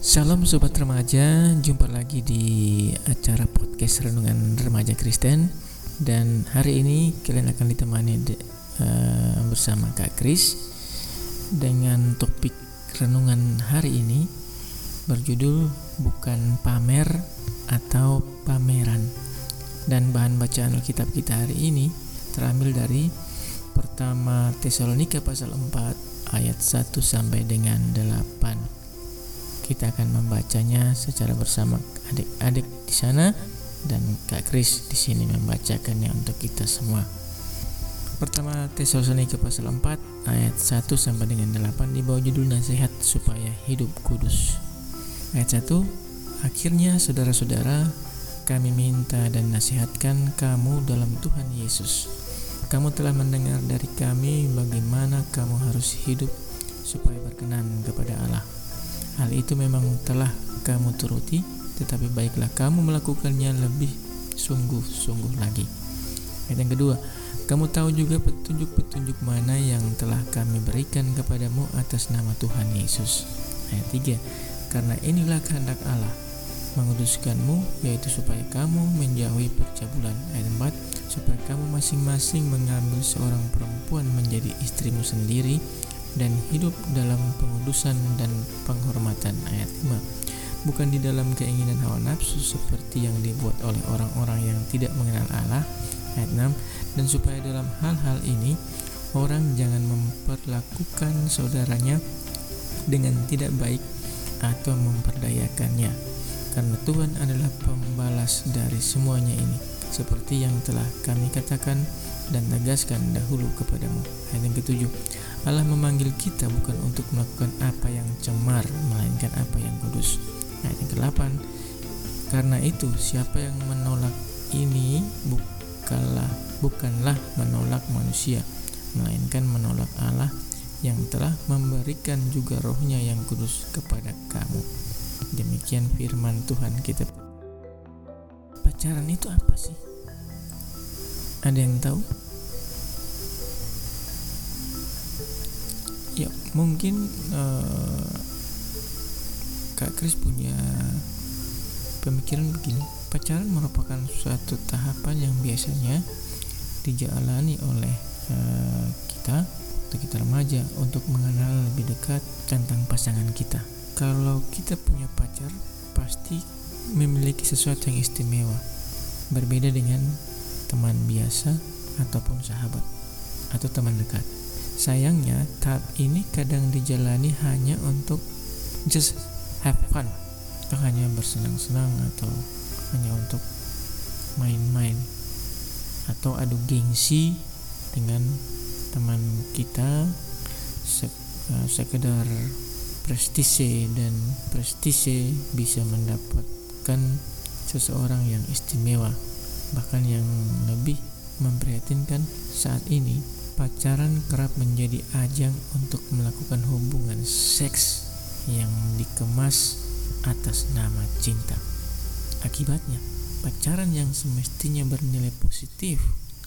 Salam sobat remaja, jumpa lagi di acara podcast Renungan Remaja Kristen. Dan hari ini kalian akan ditemani de, uh, bersama Kak Kris dengan topik renungan hari ini berjudul bukan pamer atau pameran. Dan bahan bacaan Alkitab kita hari ini terambil dari pertama Tesalonika pasal 4 ayat 1 sampai dengan 8 kita akan membacanya secara bersama adik-adik di sana dan Kak Kris di sini membacakannya untuk kita semua. Pertama Tesalonika pasal 4 ayat 1 sampai dengan 8 di bawah judul nasihat supaya hidup kudus. Ayat 1 Akhirnya saudara-saudara kami minta dan nasihatkan kamu dalam Tuhan Yesus. Kamu telah mendengar dari kami bagaimana kamu harus hidup supaya berkenan kepada Allah Hal itu memang telah kamu turuti, tetapi baiklah kamu melakukannya lebih sungguh-sungguh lagi. Ayat yang kedua, kamu tahu juga petunjuk-petunjuk mana yang telah kami berikan kepadamu atas nama Tuhan Yesus. Ayat 3, karena inilah kehendak Allah, menguduskanmu, yaitu supaya kamu menjauhi percabulan. Ayat 4, supaya kamu masing-masing mengambil seorang perempuan menjadi istrimu sendiri, dan hidup dalam pengudusan dan penghormatan ayat 5 bukan di dalam keinginan hawa nafsu seperti yang dibuat oleh orang-orang yang tidak mengenal Allah ayat 6 dan supaya dalam hal-hal ini orang jangan memperlakukan saudaranya dengan tidak baik atau memperdayakannya karena Tuhan adalah pembalas dari semuanya ini seperti yang telah kami katakan dan tegaskan dahulu kepadamu. Ayat yang ketujuh, Allah memanggil kita bukan untuk melakukan apa yang cemar, melainkan apa yang kudus. Ayat yang ke-8, karena itu siapa yang menolak ini bukanlah bukanlah menolak manusia, melainkan menolak Allah yang telah memberikan juga rohnya yang kudus kepada kamu. Demikian firman Tuhan kita. Pacaran itu apa sih? Ada yang tahu? Ya, mungkin uh, Kak Kris punya pemikiran begini. Pacaran merupakan suatu tahapan yang biasanya dijalani oleh uh, kita atau kita remaja untuk mengenal lebih dekat tentang pasangan kita. Kalau kita punya pacar, pasti memiliki sesuatu yang istimewa. Berbeda dengan teman biasa ataupun sahabat atau teman dekat. Sayangnya, tahap ini kadang dijalani hanya untuk just have fun. Atau hanya bersenang-senang atau hanya untuk main-main. Atau adu gengsi dengan teman kita eh, sekedar prestise dan prestise bisa mendapatkan seseorang yang istimewa Bahkan yang lebih memprihatinkan saat ini, pacaran kerap menjadi ajang untuk melakukan hubungan seks yang dikemas atas nama cinta. Akibatnya, pacaran yang semestinya bernilai positif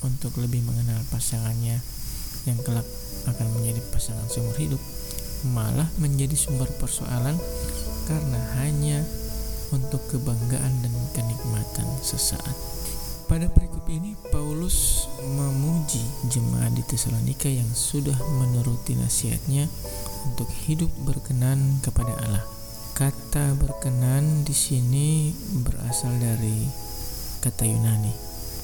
untuk lebih mengenal pasangannya yang kelak akan menjadi pasangan seumur hidup malah menjadi sumber persoalan karena hanya untuk kebanggaan dan kenikmatan sesaat. Pada perikop ini Paulus memuji jemaat di Tesalonika yang sudah menuruti nasihatnya untuk hidup berkenan kepada Allah. Kata berkenan di sini berasal dari kata Yunani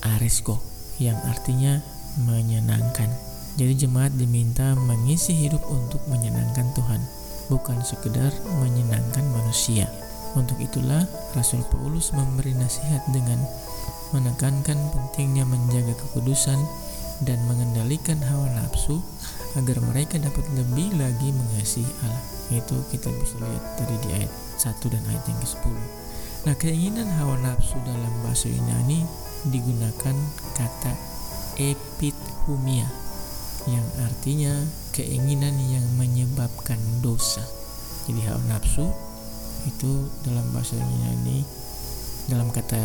aresko yang artinya menyenangkan. Jadi jemaat diminta mengisi hidup untuk menyenangkan Tuhan, bukan sekedar menyenangkan manusia. Untuk itulah Rasul Paulus memberi nasihat dengan menekankan pentingnya menjaga kekudusan dan mengendalikan hawa nafsu agar mereka dapat lebih lagi mengasihi Allah. Itu kita bisa lihat tadi di ayat 1 dan ayat yang ke-10. Nah, keinginan hawa nafsu dalam bahasa Yunani digunakan kata epithumia yang artinya keinginan yang menyebabkan dosa. Jadi hawa nafsu itu dalam bahasa Yunani dalam kata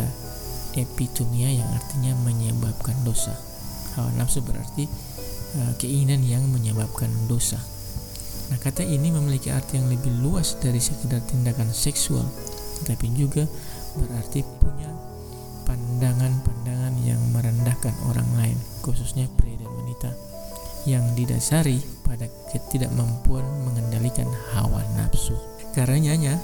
epitumia yang artinya menyebabkan dosa. Hawa nafsu berarti uh, keinginan yang menyebabkan dosa. Nah, kata ini memiliki arti yang lebih luas dari sekedar tindakan seksual, tetapi juga berarti punya pandangan-pandangan yang merendahkan orang lain, khususnya pria dan wanita, yang didasari pada ketidakmampuan mengendalikan hawa nafsu. Karenanya,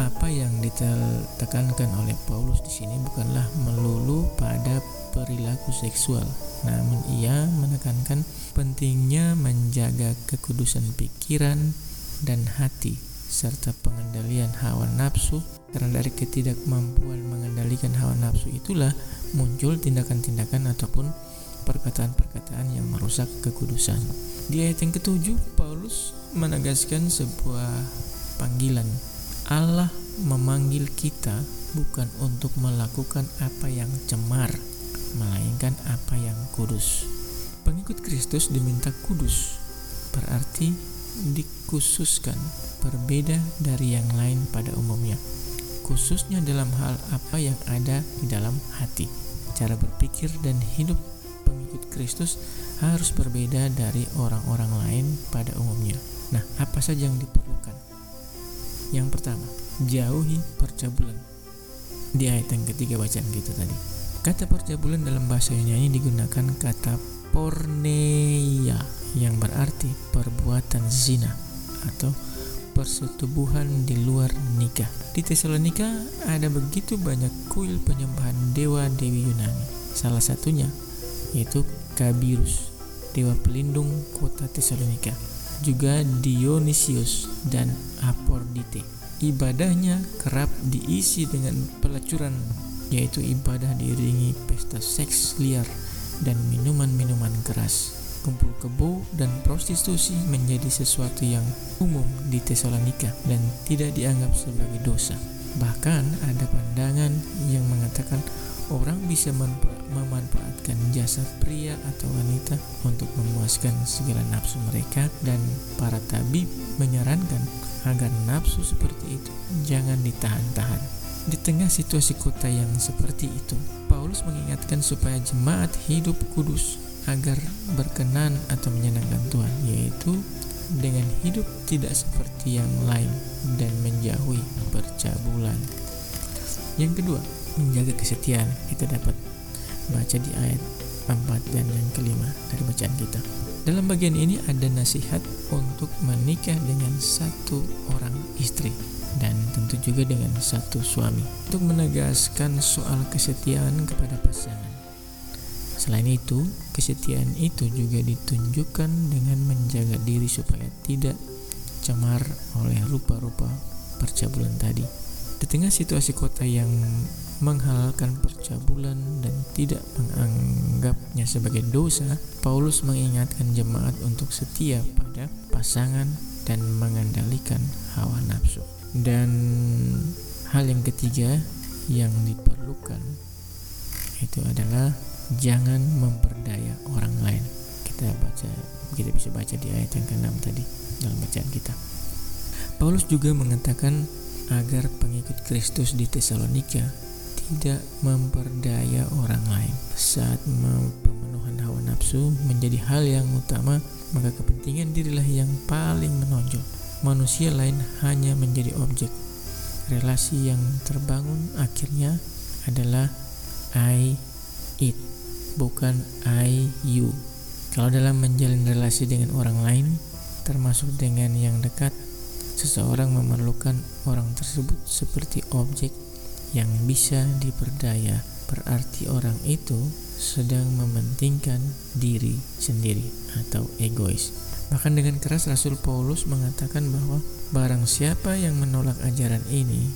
apa yang ditekankan oleh Paulus di sini bukanlah melulu pada perilaku seksual, namun ia menekankan pentingnya menjaga kekudusan pikiran dan hati serta pengendalian hawa nafsu karena dari ketidakmampuan mengendalikan hawa nafsu itulah muncul tindakan-tindakan ataupun perkataan-perkataan yang merusak kekudusan. Di ayat yang ketujuh, Paulus menegaskan sebuah panggilan Allah memanggil kita bukan untuk melakukan apa yang cemar, melainkan apa yang kudus. Pengikut Kristus diminta kudus, berarti dikhususkan, berbeda dari yang lain pada umumnya, khususnya dalam hal apa yang ada di dalam hati. Cara berpikir dan hidup pengikut Kristus harus berbeda dari orang-orang lain pada umumnya. Nah, apa saja yang diperlukan? Yang pertama, jauhi percabulan. Di ayat yang ketiga bacaan kita tadi. Kata percabulan dalam bahasa Yunani digunakan kata porneia yang berarti perbuatan zina atau persetubuhan di luar nikah. Di Tesalonika ada begitu banyak kuil penyembahan dewa dewi Yunani. Salah satunya yaitu Kabirus, dewa pelindung kota Tesalonika juga Dionysius dan Aphrodite. Ibadahnya kerap diisi dengan pelacuran, yaitu ibadah diiringi pesta seks liar dan minuman-minuman keras. Kumpul kebo dan prostitusi menjadi sesuatu yang umum di Tesalonika dan tidak dianggap sebagai dosa. Bahkan ada pandangan yang mengatakan orang bisa memanfaatkan jasa pria atau wanita untuk memuaskan segala nafsu mereka dan para tabib menyarankan agar nafsu seperti itu jangan ditahan-tahan. Di tengah situasi kota yang seperti itu, Paulus mengingatkan supaya jemaat hidup kudus agar berkenan atau menyenangkan Tuhan, yaitu dengan hidup tidak seperti yang lain dan menjauhi percabulan. Yang kedua, menjaga kesetiaan. Kita dapat baca di ayat 4 dan yang kelima dari bacaan kita. Dalam bagian ini ada nasihat untuk menikah dengan satu orang istri dan tentu juga dengan satu suami untuk menegaskan soal kesetiaan kepada pasangan. Selain itu, kesetiaan itu juga ditunjukkan dengan menjaga diri supaya tidak cemar oleh rupa-rupa percabulan tadi. Di tengah situasi kota yang menghalalkan percabulan dan tidak menganggapnya sebagai dosa, Paulus mengingatkan jemaat untuk setia pada pasangan dan mengendalikan hawa nafsu. Dan hal yang ketiga yang diperlukan itu adalah jangan memperdaya orang lain. Kita baca kita bisa baca di ayat yang ke-6 tadi dalam bacaan kita. Paulus juga mengatakan agar pengikut Kristus di Tesalonika tidak memperdaya orang lain. Saat pemenuhan hawa nafsu menjadi hal yang utama, maka kepentingan dirilah yang paling menonjol. Manusia lain hanya menjadi objek. Relasi yang terbangun akhirnya adalah I it, bukan I you. Kalau dalam menjalin relasi dengan orang lain, termasuk dengan yang dekat, seseorang memerlukan orang tersebut seperti objek yang bisa diperdaya berarti orang itu sedang mementingkan diri sendiri atau egois. Bahkan dengan keras Rasul Paulus mengatakan bahwa barang siapa yang menolak ajaran ini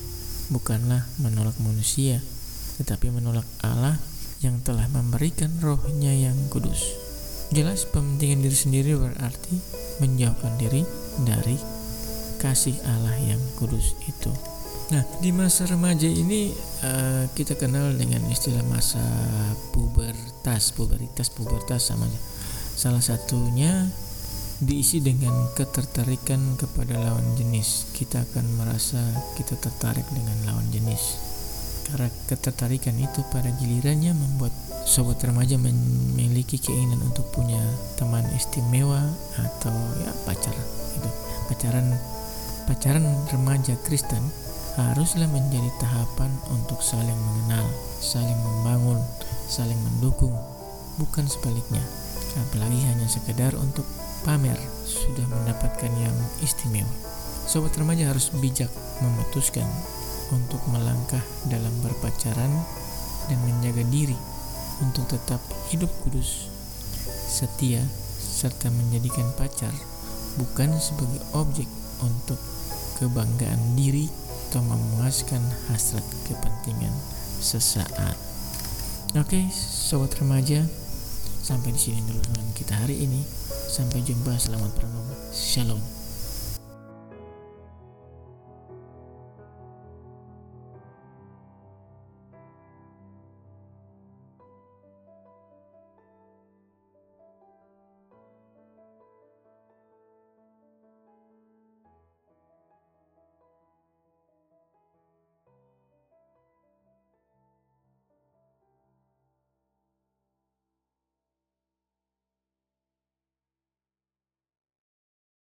bukanlah menolak manusia, tetapi menolak Allah yang telah memberikan rohnya yang kudus. Jelas pementingan diri sendiri berarti menjauhkan diri dari kasih Allah yang kudus itu. Nah, di masa remaja ini uh, kita kenal dengan istilah masa pubertas, pubertas sama aja. Salah satunya diisi dengan ketertarikan kepada lawan jenis. Kita akan merasa kita tertarik dengan lawan jenis. Karena ketertarikan itu pada gilirannya membuat sobat remaja memiliki keinginan untuk punya teman istimewa atau ya pacar itu pacaran pacaran remaja Kristen haruslah menjadi tahapan untuk saling mengenal, saling membangun, saling mendukung, bukan sebaliknya. Apalagi hanya sekedar untuk pamer sudah mendapatkan yang istimewa. Sobat remaja harus bijak memutuskan untuk melangkah dalam berpacaran dan menjaga diri untuk tetap hidup kudus, setia, serta menjadikan pacar bukan sebagai objek untuk kebanggaan diri atau memuaskan hasrat kepentingan sesaat. Oke, sobat remaja, sampai di sini dulu dengan kita hari ini. Sampai jumpa, selamat merenung. Shalom.